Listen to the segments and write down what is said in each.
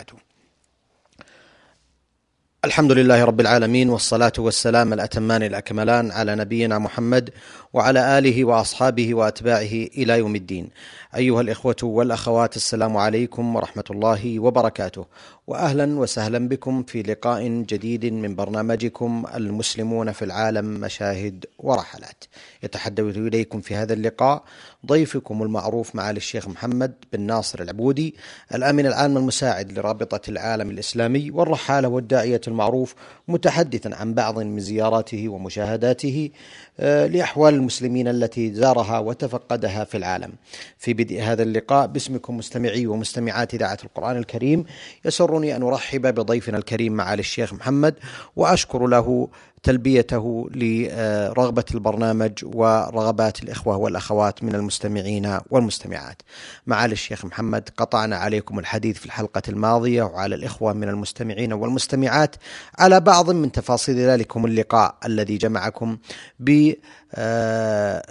وبركاته. الحمد لله رب العالمين والصلاة والسلام الأتمان الأكملان على نبينا محمد وعلى آله وأصحابه وأتباعه إلى يوم الدين. أيها الإخوة والأخوات السلام عليكم ورحمة الله وبركاته. واهلا وسهلا بكم في لقاء جديد من برنامجكم المسلمون في العالم مشاهد ورحلات. يتحدث إليكم في هذا اللقاء ضيفكم المعروف معالي الشيخ محمد بن ناصر العبودي الأمين العام المساعد لرابطة العالم الإسلامي والرحالة والداعية المعروف متحدثا عن بعض من زياراته ومشاهداته آه، لأحوال المسلمين التي زارها وتفقدها في العالم. في بدء هذا اللقاء باسمكم مستمعي ومستمعات إذاعة القرآن الكريم يسر يسرني أن أرحب بضيفنا الكريم معالي الشيخ محمد وأشكر له تلبيته لرغبة البرنامج ورغبات الإخوة والأخوات من المستمعين والمستمعات. معالي الشيخ محمد قطعنا عليكم الحديث في الحلقة الماضية وعلى الإخوة من المستمعين والمستمعات. على بعض من تفاصيل ذلكم اللقاء الذي جمعكم ب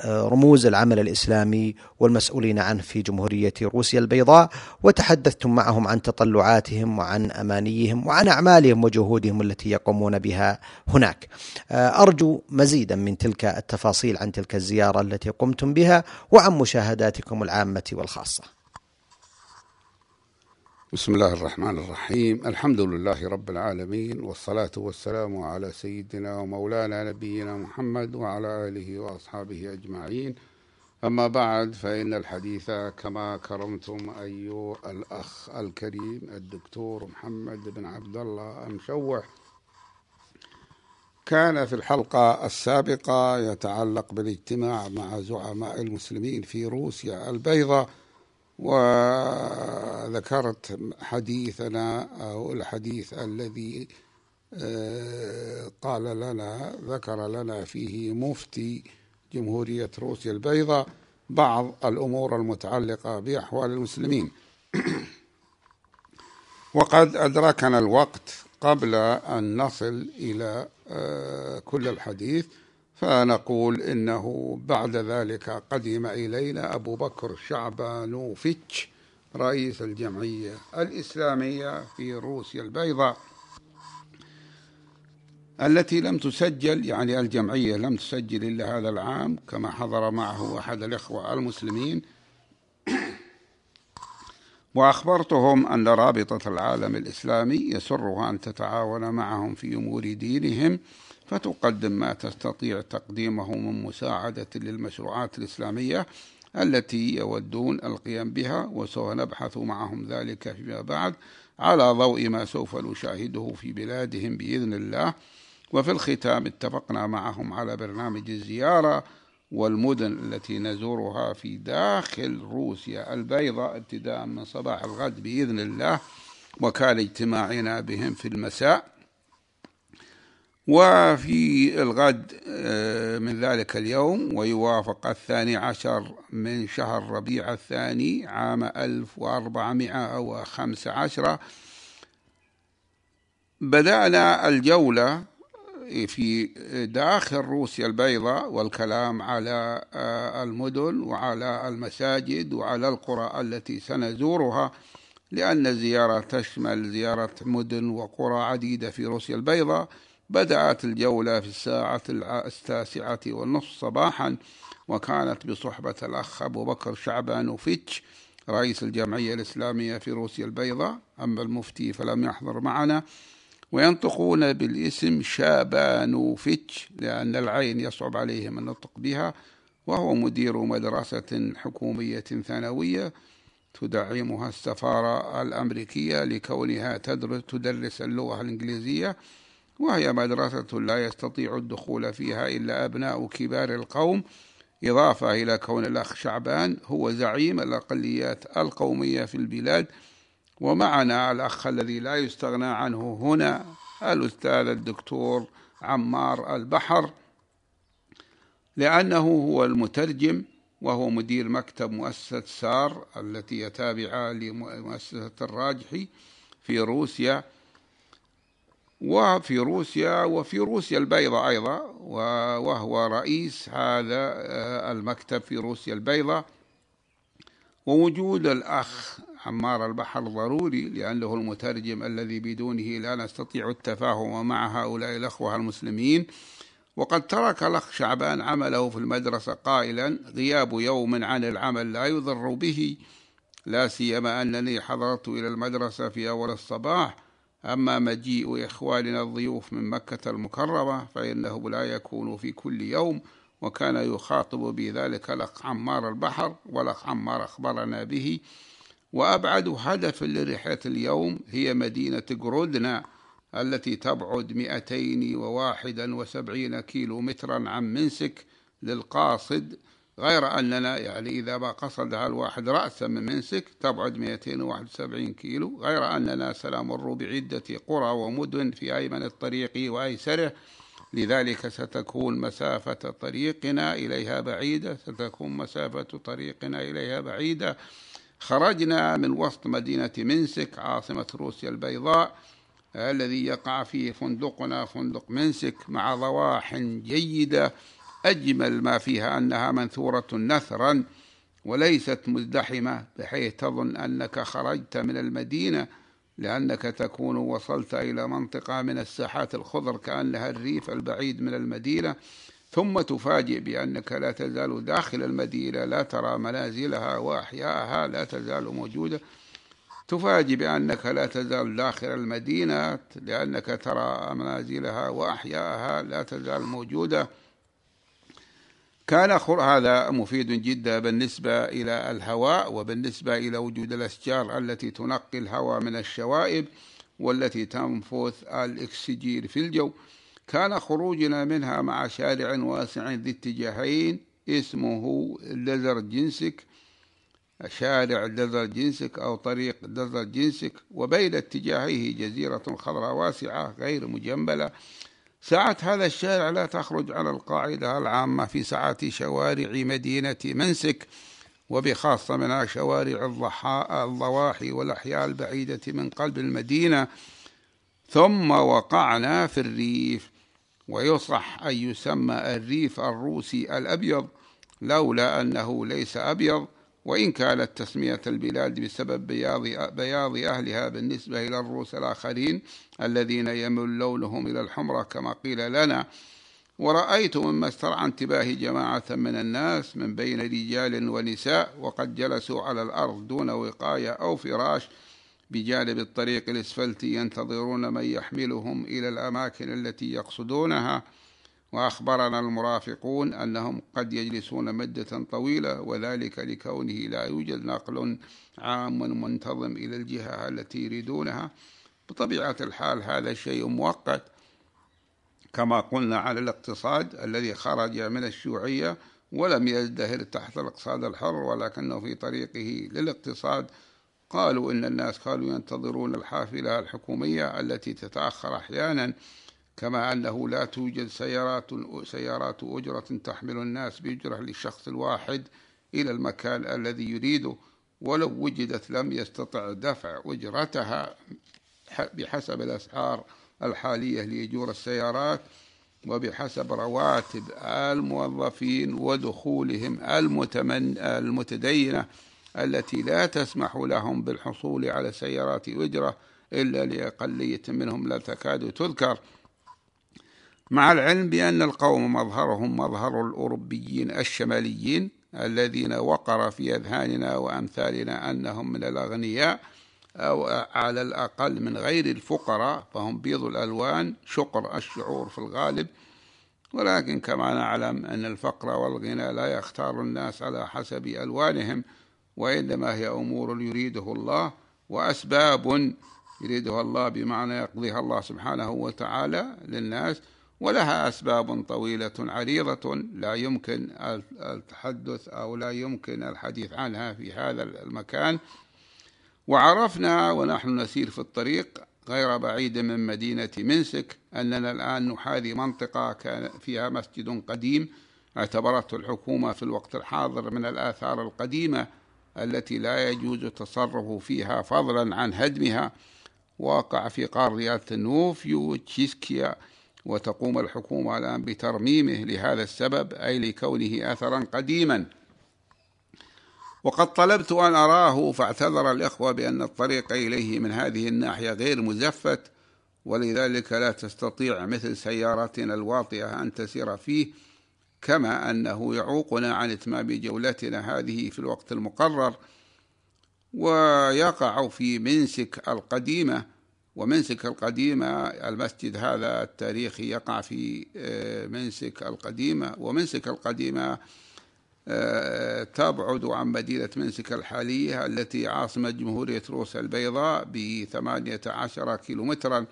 رموز العمل الإسلامي والمسؤولين عنه في جمهورية روسيا البيضاء وتحدثتم معهم عن تطلعاتهم وعن أمانيهم وعن أعمالهم وجهودهم التي يقومون بها هناك. آه، أرجو مزيدا من تلك التفاصيل عن تلك الزيارة التي قمتم بها وعن مشاهداتكم العامة والخاصة. بسم الله الرحمن الرحيم. الحمد لله رب العالمين والصلاة والسلام على سيدنا ومولانا نبينا محمد وعلى آله وأصحابه أجمعين. أما بعد فإن الحديث كما كرمتم أيها الأخ الكريم الدكتور محمد بن عبد الله المشوح كان في الحلقة السابقة يتعلق بالاجتماع مع زعماء المسلمين في روسيا البيضاء. وذكرت حديثنا أو الحديث الذي آه، قال لنا ذكر لنا فيه مفتي جمهورية روسيا البيضاء بعض الأمور المتعلقة بأحوال المسلمين. وقد أدركنا الوقت قبل أن نصل إلى آه، كل الحديث. فنقول إنه بعد ذلك قدم إلينا أبو بكر شعبانوفيتش رئيس الجمعية الإسلامية في روسيا البيضاء التي لم تسجل يعني الجمعية لم تسجل إلا هذا العام كما حضر معه أحد الإخوة المسلمين. وأخبرتهم أن رابطة العالم الإسلامي يسرها أن تتعاون معهم في أمور دينهم فتقدم ما تستطيع تقديمه من مساعدة للمشروعات الإسلامية التي يودون القيام بها وسوف نبحث معهم ذلك فيما بعد على ضوء ما سوف نشاهده في بلادهم بإذن الله. وفي الختام اتفقنا معهم على برنامج الزيارة والمدن التي نزورها في داخل روسيا البيضاء ابتداء من صباح الغد بإذن الله وكان اجتماعنا بهم في المساء. وفي الغد آه، من ذلك اليوم ويوافق الثاني عشر من شهر ربيع الثاني عام 1415 بدأنا الجولة في داخل روسيا البيضاء والكلام على آه، المدن وعلى المساجد وعلى القرى التي سنزورها لأن الزيارة تشمل زيارة مدن وقرى عديدة في روسيا البيضاء. بدأت الجولة في الساعة التاسعة والنصف صباحا وكانت بصحبة الأخ أبو بكر شعبان وفيتش رئيس الجمعية الإسلامية في روسيا البيضاء. أما المفتي فلم يحضر معنا. وينطقون بالاسم شابانوفيتش لأن العين يصعب عليهم النطق بها وهو مدير مدرسة حكومية ثانوية تدعمها السفارة الأمريكية لكونها تدرس اللغة الإنجليزية وهي مدرسة لا يستطيع الدخول فيها إلا أبناء كبار القوم. إضافة إلى كون الأخ شعبان هو زعيم الأقليات القومية في البلاد ومعنا الأخ الذي لا يستغنى عنه هنا الأستاذ الدكتور عمار البحر لأنه هو المترجم وهو مدير مكتب مؤسسة سار التي تابعة لمؤسسة الراجحي في روسيا وفي روسيا وفي روسيا البيضاء أيضا وهو رئيس هذا آه، المكتب في روسيا البيضاء ووجود الأخ عمار البحر ضروري لأنه المترجم الذي بدونه لا نستطيع التفاهم مع هؤلاء الأخوة المسلمين. وقد ترك الأخ شعبان عمله في المدرسة قائلا غياب يوم عن العمل لا يضر به. لا سيما أنني حضرت إلى المدرسة في أول الصباح. أما مجيء إخواننا الضيوف من مكة المكرمة فإنه لا يكون في كل يوم وكان يخاطب بذلك الأخ عمار البحر والأخ عمار أخبرنا به وأبعد هدف لرحلة اليوم هي مدينة جرودنا التي تبعد 271 كيلو مترا عن منسك للقاصد غير أننا يعني إذا ما قصدها الواحد رأسا من منسك تبعد 271 كيلو غير أننا سنمر بعدة قرى ومدن في أيمن الطريق وأيسره. لذلك ستكون مسافة طريقنا إليها بعيدة ستكون مسافة طريقنا إليها بعيدة. خرجنا من وسط مدينة منسك عاصمة روسيا البيضاء الذي يقع فيه فندقنا فندق منسك مع ضواح جيدة. أجمل ما فيها أنها منثورة نثرا وليست مزدحمة بحيث تظن أنك خرجت من المدينة لأنك تكون وصلت إلى منطقة من الساحات الخضر كأنها الريف البعيد من المدينة. ثم تفاجئ بأنك لا تزال داخل المدينة لا ترى منازلها وأحياءها لا تزال موجودة. تفاجئ بأنك لا تزال داخل المدينة لأنك ترى منازلها وأحياءها لا تزال موجودة. كان هذا مفيد جدا بالنسبة إلى الهواء وبالنسبة إلى وجود الأشجار التي تنقي الهواء من الشوائب والتي تنفث الإكسجين في الجو. كان خروجنا منها مع شارع واسع ذي اتجاهين اسمه دزر جنسك شارع دزر جنسك أو طريق دزر جنسك وبين اتجاهيه جزيرة خضراء واسعة غير مجملة. ساعة هذا الشارع لا تخرج على القاعدة العامة في ساعات شوارع مدينة منسك وبخاصة منها شوارع الضواحي والأحياء البعيدة من قلب المدينة. ثم وقعنا في الريف. ويصح أن يسمى الريف الروسي الأبيض لولا أنه ليس أبيض وإن كانت تسمية البلاد بسبب بياض, بياض أهلها بالنسبة إلى الروس الآخرين الذين يمل لونهم إلى الحمرة كما قيل لنا. ورأيت مما استرعى انتباه جماعة من الناس من بين رجال ونساء وقد جلسوا على الأرض دون وقاية أو فراش بجانب الطريق الإسفلتي ينتظرون من يحملهم إلى الأماكن التي يقصدونها وأخبرنا المرافقون أنهم قد يجلسون مدة طويلة وذلك لكونه لا يوجد نقل عام منتظم إلى الجهة التي يريدونها. بطبيعة الحال هذا شيء مؤقت. كما قلنا على الاقتصاد الذي خرج من الشيوعية ولم يزدهر تحت الاقتصاد الحر ولكنه في طريقه للاقتصاد قالوا إن الناس كانوا ينتظرون الحافلة الحكومية التي تتأخر أحيانا كما أنه لا توجد سيارات سيارات أجرة تحمل الناس بأجرة للشخص الواحد إلى المكان الذي يريده ولو وجدت لم يستطع دفع أجرتها بحسب الأسعار الحالية لأجور السيارات وبحسب رواتب الموظفين ودخولهم المتمن المتدينة. التي لا تسمح لهم بالحصول على سيارات أجرة إلا لأقلية منهم لا تكاد تذكر. مع العلم بأن القوم مظهرهم مظهر الأوروبيين الشماليين الذين وقر في أذهاننا وأمثالنا أنهم من الأغنياء أو على الأقل من غير الفقراء فهم بيض الألوان شقر الشعور في الغالب. ولكن كما نعلم أن الفقر والغنى لا يختار الناس على حسب ألوانهم. وإنما هي أمور يريده الله وأسباب يريدها الله بمعنى يقضيها الله سبحانه وتعالى للناس ولها أسباب طويلة عريضة لا يمكن التحدث أو لا يمكن الحديث عنها في هذا المكان. وعرفنا ونحن نسير في الطريق غير بعيد من مدينة منسك أننا الآن نحاذي منطقة كان فيها مسجد قديم اعتبرته الحكومة في الوقت الحاضر من الآثار القديمة التي لا يجوز التصرف فيها فضلا عن هدمها. واقع في قارة النوفيو تشيسكيا وتقوم الحكومة الآن بترميمه لهذا السبب أي لكونه أثرا قديما. وقد طلبت أن أراه فاعتذر الإخوة بأن الطريق إليه من هذه الناحية غير مزفت ولذلك لا تستطيع مثل سيارتنا الواطئة أن تسير فيه. كما أنه يعوقنا عن إتمام جولتنا هذه في الوقت المقرر ويقع في منسك القديمة ومنسك القديمة المسجد هذا التاريخي يقع في آه، منسك القديمة ومنسك القديمة آه، تبعد عن مدينة منسك الحالية التي عاصمة جمهورية روسيا البيضاء بثمانية عشر كيلومترا.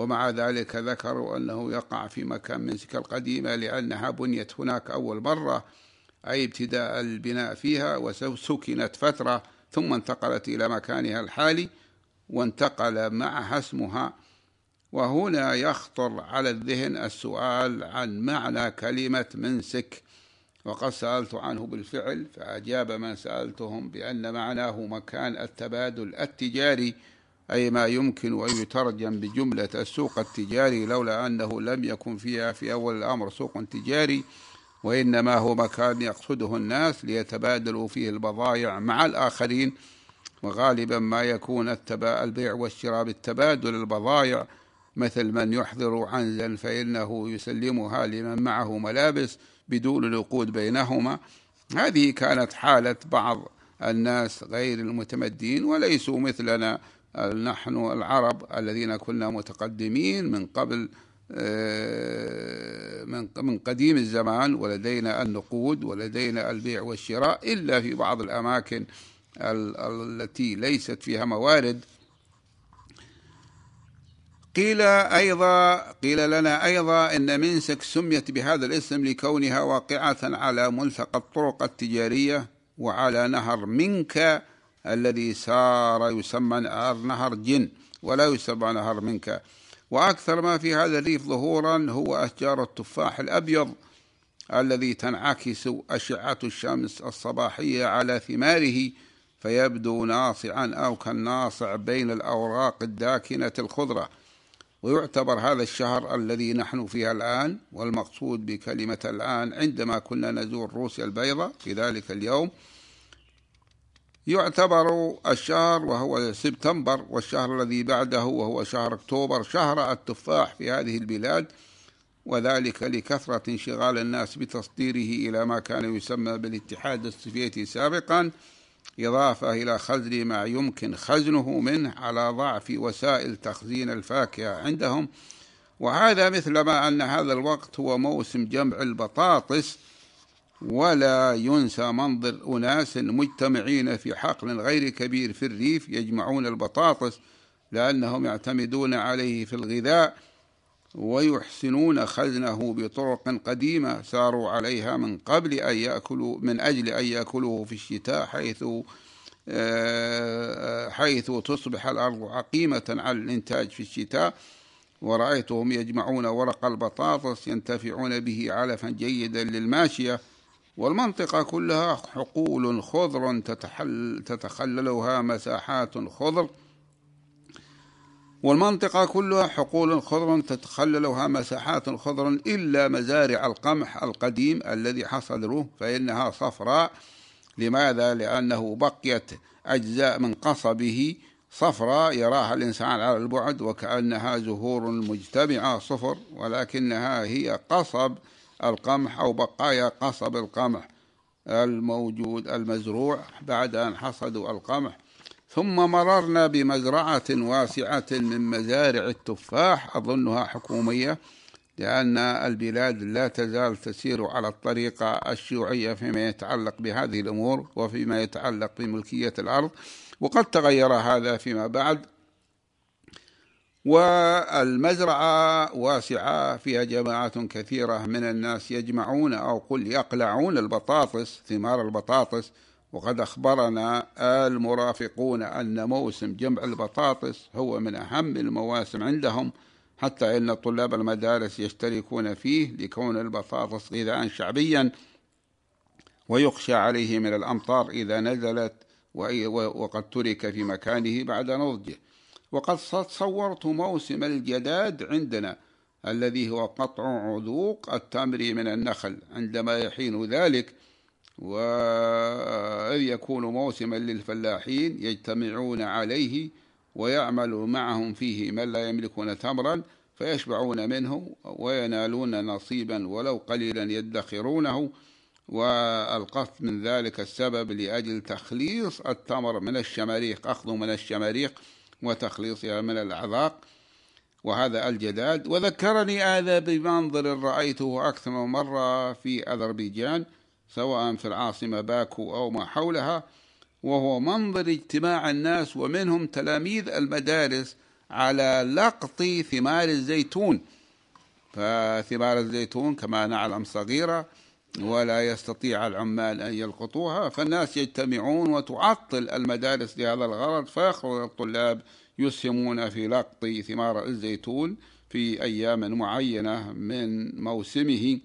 ومع ذلك ذكروا أنه يقع في مكان منسك القديمة لأنها بنيت هناك أول مرة أي ابتداء البناء فيها وسكنت فترة ثم انتقلت إلى مكانها الحالي وانتقل معها اسمها. وهنا يخطر على الذهن السؤال عن معنى كلمة منسك وقد سألت عنه بالفعل فأجاب من سألتهم بأن معناه مكان التبادل التجاري أي ما يمكن أن يترجم بجملة السوق التجاري لولا أنه لم يكن فيها في أول الأمر سوق تجاري وإنما هو مكان يقصده الناس ليتبادلوا فيه البضائع مع الآخرين وغالبا ما يكون البيع والشراء بالتبادل البضائع. مثل من يحضر عنزا فإنه يسلمها لمن معه ملابس بدون العقود بينهما. هذه كانت حالة بعض الناس غير المتمدين وليسوا مثلنا. نحن العرب الذين كنا متقدمين من قبل آه، من قديم الزمان ولدينا النقود ولدينا البيع والشراء إلا في بعض الأماكن التي ليست فيها موارد. قيل أيضا قيل لنا أيضا أن منسك سميت بهذا الاسم لكونها واقعة على ملتقى الطرق التجارية وعلى نهر منك الذي سار يسمى نهر جن ولا يسمى نهر منك. وأكثر ما في هذا الريف ظهورا هو أشجار التفاح الأبيض الذي تنعكس أشعة الشمس الصباحية على ثماره فيبدو ناصعا أو كالناصع بين الأوراق الداكنة الخضرة. ويعتبر هذا الشهر الذي نحن فيها الآن والمقصود بكلمة الآن عندما كنا نزور روسيا البيضاء في ذلك اليوم يعتبر الشهر وهو سبتمبر والشهر الذي بعده وهو شهر أكتوبر شهر التفاح في هذه البلاد وذلك لكثرة انشغال الناس بتصديره إلى ما كان يسمى بالاتحاد السوفيتي سابقا إضافة إلى خزن ما يمكن خزنه منه على ضعف وسائل تخزين الفاكهة عندهم. وهذا مثلما أن هذا الوقت هو موسم جمع البطاطس ولا ينسى منظر أناس مجتمعين في حقل غير كبير في الريف يجمعون البطاطس لأنهم يعتمدون عليه في الغذاء ويحسنون خزنه بطرق قديمة ساروا عليها من قبل أن يأكلوا من أجل أن يأكلوه في الشتاء حيث آه، حيث تصبح الأرض عقيمة على الإنتاج في الشتاء. ورأيتهم يجمعون ورق البطاطس ينتفعون به علفا جيدا للماشية. والمنطقة كلها حقول خضر تتحل تتخللها مساحات خضر والمنطقة كلها حقول خضر تتخللها مساحات خضر إلا مزارع القمح القديم الذي حصدروه فإنها صفراء لماذا؟ لأنه بقيت أجزاء من قصبه صفراء يراها الإنسان على البعد وكأنها زهور مجتمعة صفر ولكنها هي قصب القمح أو بقايا قصب القمح الموجود المزروع بعد أن حصدوا القمح. ثم مررنا بمزرعة واسعة من مزارع التفاح أظنها حكومية لأن البلاد لا تزال تسير على الطريقة الشيوعية فيما يتعلق بهذه الأمور وفيما يتعلق بملكية الأرض وقد تغير هذا فيما بعد. والمزرعة واسعة فيها جماعات كثيرة من الناس يجمعون أو قل يقلعون البطاطس ثمار البطاطس. وقد أخبرنا المرافقون أن موسم جمع البطاطس هو من أهم المواسم عندهم حتى إن طلاب المدارس يشتركون فيه لكون البطاطس غذاء شعبيا. ويخشى عليه من الأمطار إذا نزلت وقد ترك في مكانه بعد نضجه. وقد صورت موسم الجداد عندنا الذي هو قطع عذوق التمر من النخل عندما يحين ذلك. وإذ يكون موسما للفلاحين يجتمعون عليه ويعمل معهم فيه من لا يملكون تمرا فيشبعون منه وينالون نصيبا ولو قليلا يدخرونه. والقصد من ذلك السبب لأجل تخليص التمر من الشماريق أخذه من الشماريق. وتخليصها من الأعذاق وهذا الجداد وذكرني هذا بمنظر رأيته أكثر من مرة في أذربيجان سواء في العاصمة باكو أو ما حولها وهو منظر اجتماع الناس ومنهم تلاميذ المدارس على لقط ثمار الزيتون. فثمار الزيتون كما نعلم صغيرة ولا يستطيع العمال أن يلقطوها فالناس يجتمعون وتعطل المدارس لهذا الغرض. فيخرج الطلاب يسهمون في لقط ثمار الزيتون في أيام معينة من موسمه.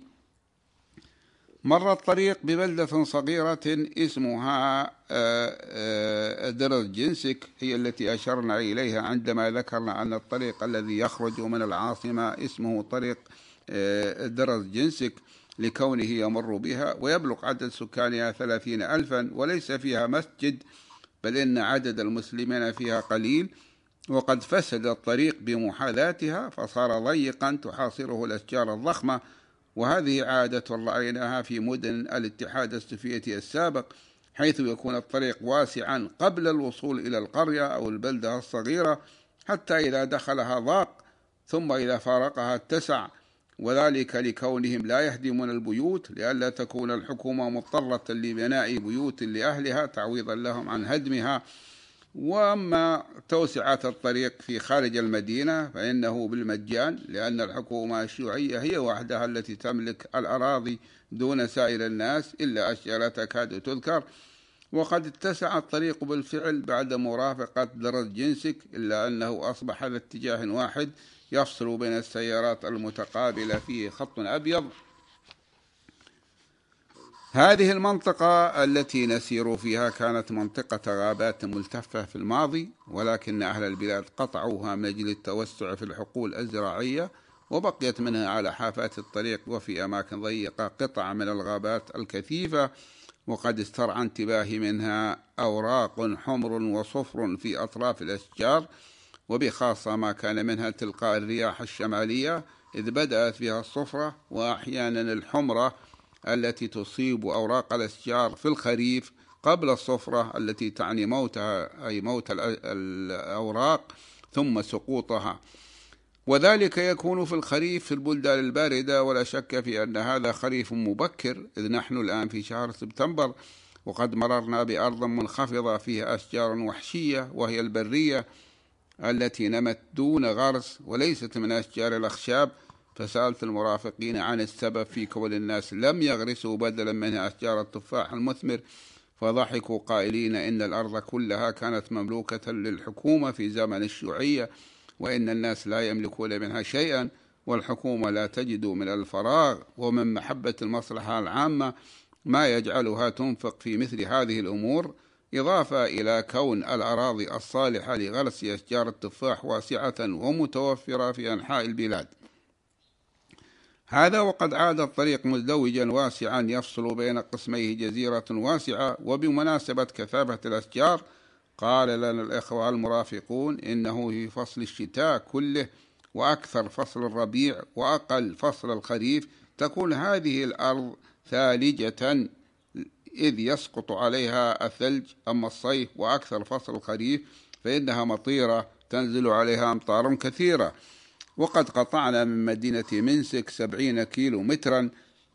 مر الطريق ببلدة صغيرة اسمها آه، آه، درز جنسك هي التي أشرنا إليها عندما ذكرنا أن الطريق الذي يخرج من العاصمة اسمه طريق آه، درز جنسك. لكونه يمر بها ويبلغ عدد سكانها ثلاثين ألفا وليس فيها مسجد بل إن عدد المسلمين فيها قليل. وقد فسد الطريق بمحاذاتها فصار ضيقا تحاصره الأشجار الضخمة. وهذه عادة رأيناها في مدن الاتحاد السوفيتي السابق حيث يكون الطريق واسعا قبل الوصول إلى القرية أو البلدة الصغيرة حتى إذا دخلها ضاق ثم إذا فارقها اتسع. وذلك لكونهم لا يهدمون البيوت لئلا تكون الحكومة مضطرة لبناء بيوت لأهلها تعويضا لهم عن هدمها. وأما توسعة الطريق في خارج المدينة فإنه بالمجان لأن الحكومة الشيوعية هي وحدها التي تملك الأراضي دون سائر الناس إلا أشياء لا تكاد تذكر. وقد اتسع الطريق بالفعل بعد مرافقة درج جنسك إلا أنه أصبح ذا اتجاه واحد يفصل بين السيارات المتقابلة فيه خط أبيض. هذه المنطقة التي نسير فيها كانت منطقة غابات ملتفة في الماضي ولكن أهل البلاد قطعوها من أجل التوسع في الحقول الزراعية وبقيت منها على حافات الطريق وفي أماكن ضيقة قطع من الغابات الكثيفة وقد استرعى انتباهي منها أوراق حمر وصفر في أطراف الأشجار. وبخاصة ما كان منها تلقاء الرياح الشمالية إذ بدأت بها الصفرة وأحيانا الحمرة التي تصيب أوراق الأشجار في الخريف قبل الصفرة التي تعني موتها أي موت الأوراق ثم سقوطها. وذلك يكون في الخريف في البلدان الباردة ولا شك في أن هذا خريف مبكر إذ نحن الآن في شهر سبتمبر وقد مررنا بأرض منخفضة فيها أشجار وحشية وهي البرية التي نمت دون غرس وليست من أشجار الأخشاب. فسألت المرافقين عن السبب في كون الناس. لم يغرسوا بدلا منها أشجار التفاح المثمر. فضحكوا قائلين إن الأرض كلها كانت مملوكة للحكومة في زمن الشيوعية وإن الناس لا يملكون منها شيئا والحكومة لا تجد من الفراغ. ومن محبة المصلحة العامة ما يجعلها تنفق في مثل هذه الأمور. إضافة إلى كون الأراضي الصالحة لغرس أشجار التفاح واسعة ومتوفرة في أنحاء البلاد. هذا وقد عاد الطريق مزدوجا واسعا يفصل بين قسميه جزيرة واسعة وبمناسبة كثافة الأشجار قال لنا الإخوة المرافقون إنه في فصل الشتاء كله وأكثر فصل الربيع وأقل فصل الخريف تكون هذه الأرض ثالجة إذ يسقط عليها الثلج. أما الصيف وأكثر فصل الخريف فإنها مطيرة تنزل عليها أمطار كثيرة. وقد قطعنا من مدينة منسك سبعين كيلو مترا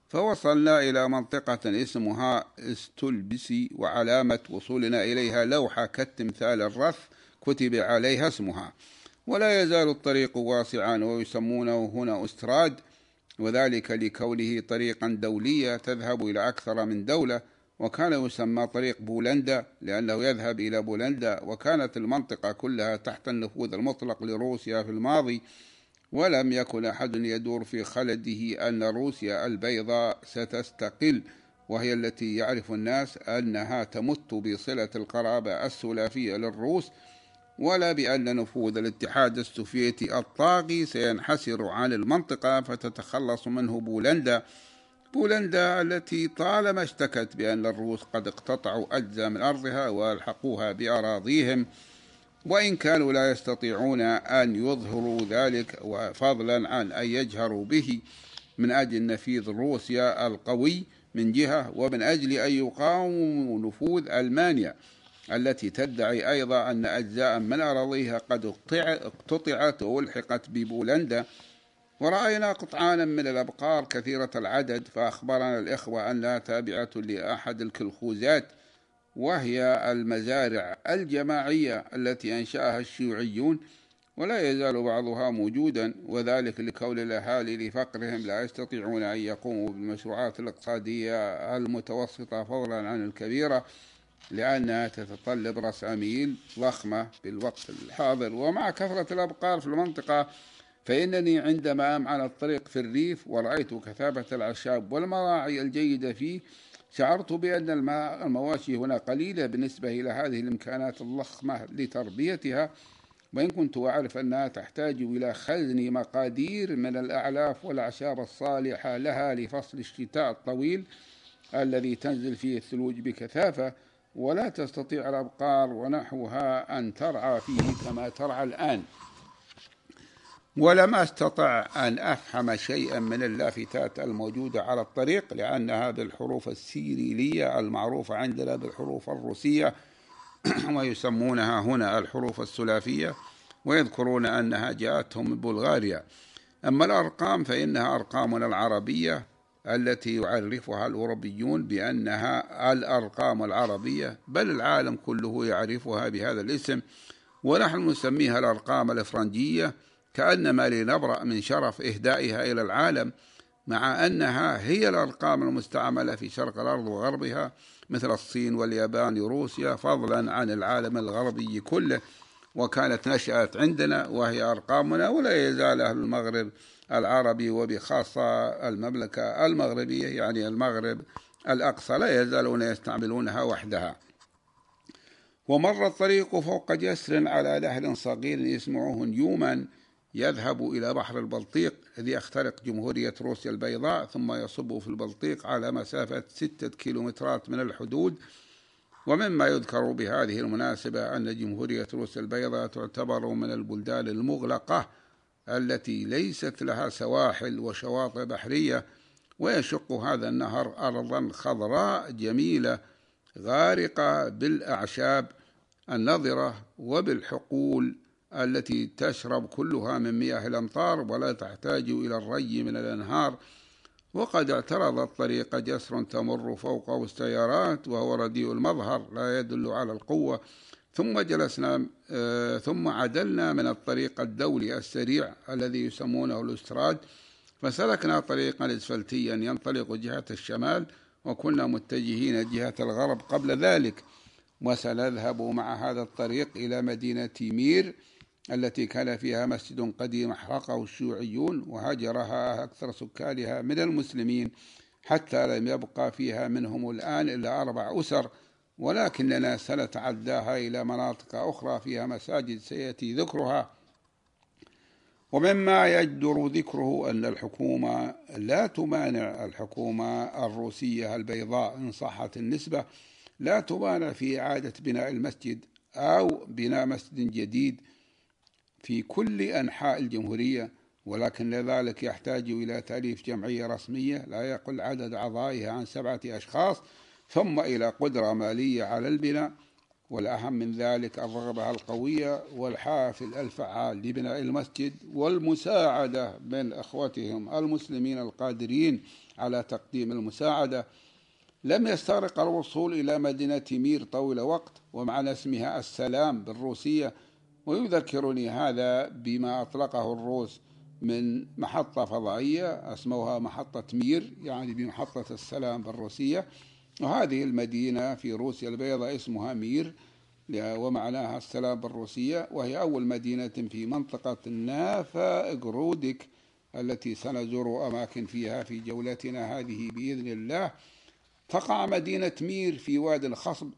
فوصلنا إلى منطقة اسمها استلبسي وعلامة وصولنا إليها لوحة كالتمثال الرث كتب عليها اسمها. ولا يزال الطريق واسعا ويسمونه هنا أستراد وذلك لكونه طريقا دولية تذهب إلى أكثر من دولة وكان يسمى طريق بولندا لأنه يذهب إلى بولندا وكانت المنطقة كلها تحت النفوذ المطلق لروسيا في الماضي ولم يكن أحد يدور في خلده أن روسيا البيضاء ستستقل وهي التي يعرف الناس أنها تمت بصلة القرابة السلافية للروس ولا بأن نفوذ الاتحاد السوفيتي الطاغي سينحسر عن المنطقة فتتخلص منه بولندا. بولندا التي طالما اشتكت بأن الروس قد اقتطعوا أجزاء من أرضها وألحقوها بأراضيهم وإن كانوا لا يستطيعون أن يظهروا ذلك وفضلا عن أن يجهروا به من أجل نفيذ روسيا القوي من جهة ومن أجل أن يقاوموا نفوذ ألمانيا التي تدعي أيضا أن أجزاء من أراضيها قد اقتطعت وألحقت ببولندا. ورأينا قطعانا من الأبقار كثيرة العدد فأخبرنا الإخوة أنها تابعة لأحد الكلخوزات وهي المزارع الجماعية التي أنشأها الشيوعيون ولا يزال بعضها موجودا وذلك لكون الأهالي لفقرهم لا يستطيعون أن يقوموا بالمشروعات الاقتصادية المتوسطة فضلا عن الكبيرة لأنها تتطلب رساميل ضخمة في الوقت الحاضر. ومع كثرة الأبقار في المنطقة فإنني عندما أمعن الطريق في الريف ورأيت كثافة الأعشاب والمراعي الجيدة فيه شعرت بأن المواشي هنا قليلة بالنسبة إلى هذه الإمكانات الضخمة لتربيتها وإن كنت أعرف أنها تحتاج إلى خزن مقادير من الأعلاف والأعشاب الصالحة لها لفصل الشتاء الطويل الذي تنزل فيه الثلوج بكثافة ولا تستطيع الأبقار ونحوها أن ترعى فيه كما ترعى الآن. ولم أستطع أن أفهم شيئا من اللافتات الموجودة على الطريق لأنها بالحروف السيريلية المعروفة عندنا بالحروف الروسية ويسمونها هنا الحروف السلافية ويذكرون أنها جاءتهم من بلغاريا أما الأرقام فإنها أرقامنا العربية التي يعرفها الأوروبيون بأنها الأرقام العربية بل العالم كله يعرفها بهذا الاسم ونحن نسميها الأرقام الإفرنجية كأنما لنبرأ من شرف إهدائها إلى العالم مع أنها هي الأرقام المستعملة في شرق الأرض وغربها مثل الصين واليابان وروسيا فضلا عن العالم الغربي كله وكانت نشأت عندنا وهي أرقامنا ولا يزال أهل المغرب العربي وبخاصة المملكة المغربية يعني المغرب الأقصى لا يزالون يستعملونها وحدها. ومر الطريق فوق جسر على نهر صغير يسمعه نيوما يذهب إلى بحر البلطيق الذي يخترق جمهورية روسيا البيضاء ثم يصب في البلطيق على مسافة ستة كيلومترات من الحدود. ومما يذكر بهذه المناسبة أن جمهورية روسيا البيضاء تعتبر من البلدان المغلقة التي ليست لها سواحل وشواطئ بحرية ويشق هذا النهر أرضا خضراء جميلة غارقة بالأعشاب النضرة وبالحقول التي تشرب كلها من مياه الأمطار ولا تحتاج إلى الري من الأنهار. وقد اعترض الطريق جسر تمر فوقه السيارات وهو رديء المظهر لا يدل على القوة. ثم جلسنا آه، ثم عدلنا من الطريق الدولي السريع الذي يسمونه الأستراد. فسلكنا طريقا اسفلتيا ينطلق جهة الشمال وكنا متجهين جهة الغرب قبل ذلك. وسنذهب مع هذا الطريق إلى مدينة مير. التي كان فيها مسجد قديم أحرقه الشيوعيون وهجرها أكثر سكانها من المسلمين حتى لم يبقى فيها منهم الآن إلا أربع أسر ولكننا سنتعداها إلى مناطق أخرى فيها مساجد سيأتي ذكرها. ومما يجدر ذكره أن الحكومة لا تمانع الحكومة الروسية البيضاء إن صحت النسبة لا تمانع في إعادة بناء المسجد أو بناء مسجد جديد في كل أنحاء الجمهورية ولكن ذلك يحتاج إلى تأليف جمعية رسمية لا يقل عدد أعضائها عن سبعة أشخاص ثم إلى قدرة مالية على البناء والأهم من ذلك الرغبة القوية والحافل الفعال لبناء المسجد والمساعدة من أخوتهم المسلمين القادرين على تقديم المساعدة. لم يستغرق الوصول إلى مدينة مير طويل وقت ومعنى اسمها السلام بالروسية ويذكرني هذا بما أطلقه الروس من محطة فضائية أسموها محطة مير يعني بمحطة السلام بالروسية وهذه المدينة في روسيا البيضاء اسمها مير ومعناها السلام بالروسية وهي أول مدينة في منطقة نافاقرودك التي سنزور أماكن فيها في جولتنا هذه بإذن الله. تقع مدينة مير في واد خصب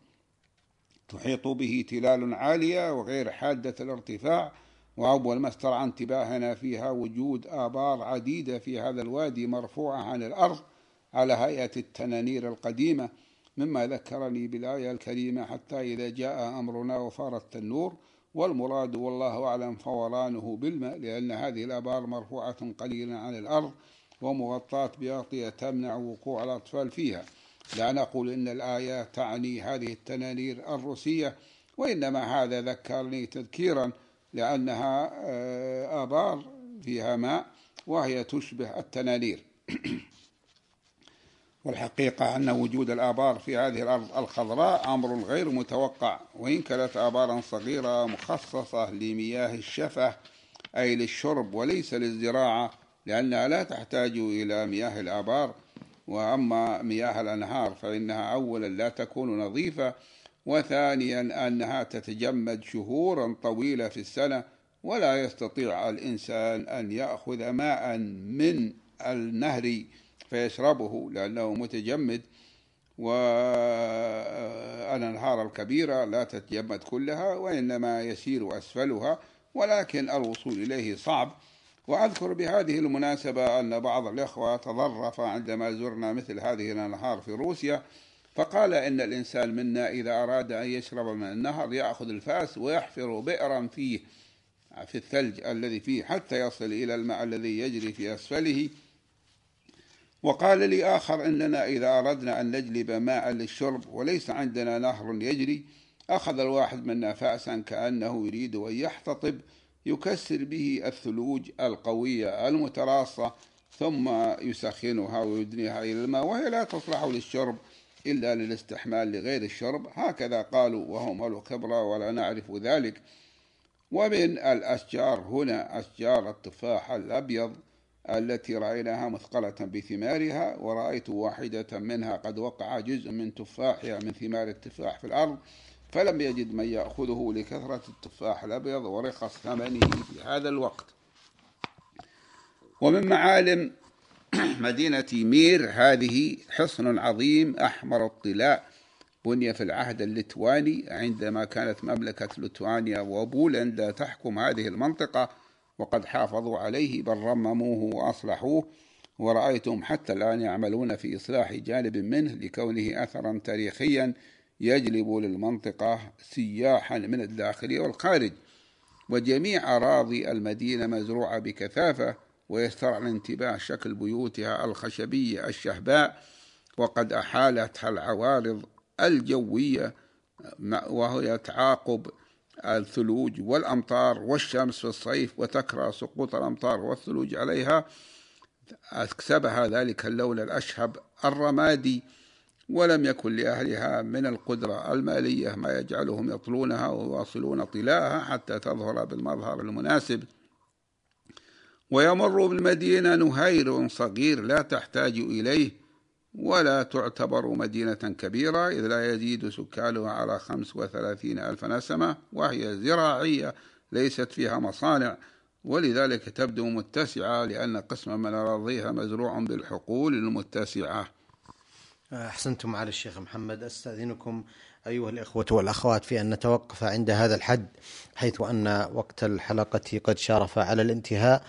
تحيط به تلال عالية وغير حادة الارتفاع وأول ما استرعى انتباهنا فيها وجود آبار عديدة في هذا الوادي مرفوعة عن الأرض على هيئة التنانير القديمة مما ذكرني بالآية الكريمة حتى إذا جاء أمرنا وفار التنور والمراد والله أعلم فورانه بالماء لأن هذه الآبار مرفوعة قليلا عن الأرض ومغطاة بأغطية تمنع وقوع الأطفال فيها. لا نقول إن الآية تعني هذه التنانير الروسية وإنما هذا ذكرني تذكيرا لأنها آه، آبار فيها ماء وهي تشبه التنانير. والحقيقة أن وجود الآبار في هذه الأرض الخضراء أمر غير متوقع وإن كانت آبارا صغيرة مخصصة لمياه الشفة أي للشرب وليس للزراعة لأنها لا تحتاج إلى مياه الآبار وأما مياه الأنهار فإنها أولا لا تكون نظيفة وثانيا أنها تتجمد شهورا طويلة في السنة ولا يستطيع الإنسان أن يأخذ ماء من النهر فيشربه لأنه متجمد والأنهار الكبيرة لا تتجمد كلها وإنما يسير أسفلها ولكن الوصول إليه صعب. وأذكر بهذه المناسبة أن بعض الإخوة تظرف عندما زرنا مثل هذه الأنهار في روسيا فقال إن الإنسان منا إذا أراد أن يشرب من النهر يأخذ الفاس ويحفر بئرا فيه في الثلج الذي فيه حتى يصل إلى الماء الذي يجري في أسفله. وقال لي آخر إننا إذا أردنا أن نجلب ماء للشرب وليس عندنا نهر يجري أخذ الواحد منا فأسا كأنه يريد أن يحتطب يكسر به الثلوج القوية المتراصة ثم يسخنها ويدنيها إلى الماء وهي لا تصلح للشرب إلا للاستحمال لغير الشرب. هكذا قالوا وهم الخبرة ولا نعرف ذلك. ومن الأشجار هنا أشجار التفاح الأبيض التي رأيناها مثقلة بثمارها ورأيت واحدة منها قد وقع جزء من تفاحها من ثمار التفاح في الأرض. فلم يجد من يأخذه لكثرة التفاح الأبيض ورخص ثمنه في هذا الوقت. ومن معالم مدينة مير هذه حصن عظيم أحمر الطلاء بني في العهد الليتواني عندما كانت مملكة ليتوانيا وبولندا تحكم هذه المنطقة وقد حافظوا عليه بل رمموه وأصلحوه. ورأيتهم حتى الآن يعملون في إصلاح جانب منه لكونه أثرا تاريخيا يجلب للمنطقة سياحا من الداخل والخارج وجميع أراضي المدينة مزروعة بكثافة ويسترعى الانتباه شكل بيوتها الخشبية الشهباء وقد أحالتها العوارض الجوية وهي تعاقب الثلوج والأمطار والشمس في الصيف وتكره سقوط الأمطار والثلوج عليها. أكسبها ذلك اللون الأشهب الرمادي. ولم يكن لأهلها من القدرة المالية ما يجعلهم يطلونها ويواصلون طلاءها حتى تظهر بالمظهر المناسب. ويمر بالمدينة نهير صغير لا تحتاج إليه ولا تعتبر مدينة كبيرة إذ لا يزيد سكانها على خمس وثلاثين ألف نسمة وهي زراعية ليست فيها مصانع. ولذلك تبدو متسعة لأن قسما من أراضيها مزروع بالحقول المتسعة. أحسنتم على الشيخ محمد. أستأذنكم أيها الإخوة والأخوات في أن نتوقف عند هذا الحد حيث أن وقت الحلقة قد شارف على الانتهاء.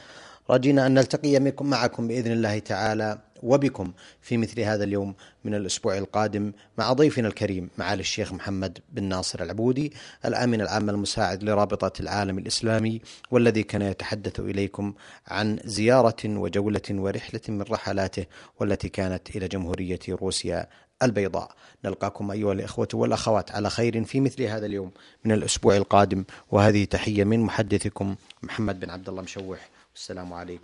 رجينا أن نلتقي معكم بإذن الله تعالى. وبكم في مثل هذا اليوم من الأسبوع القادم مع ضيفنا الكريم معالي الشيخ محمد بن ناصر العبودي الآمن العام المساعد لرابطة العالم الإسلامي والذي كان يتحدث إليكم عن زيارة وجولة ورحلة من رحلاته والتي كانت إلى جمهورية روسيا البيضاء. نلقاكم أيها الإخوة والأخوات على خير في مثل هذا اليوم من الأسبوع القادم. وهذه تحية من محدثكم محمد بن عبد الله مشوح. والسلام عليكم.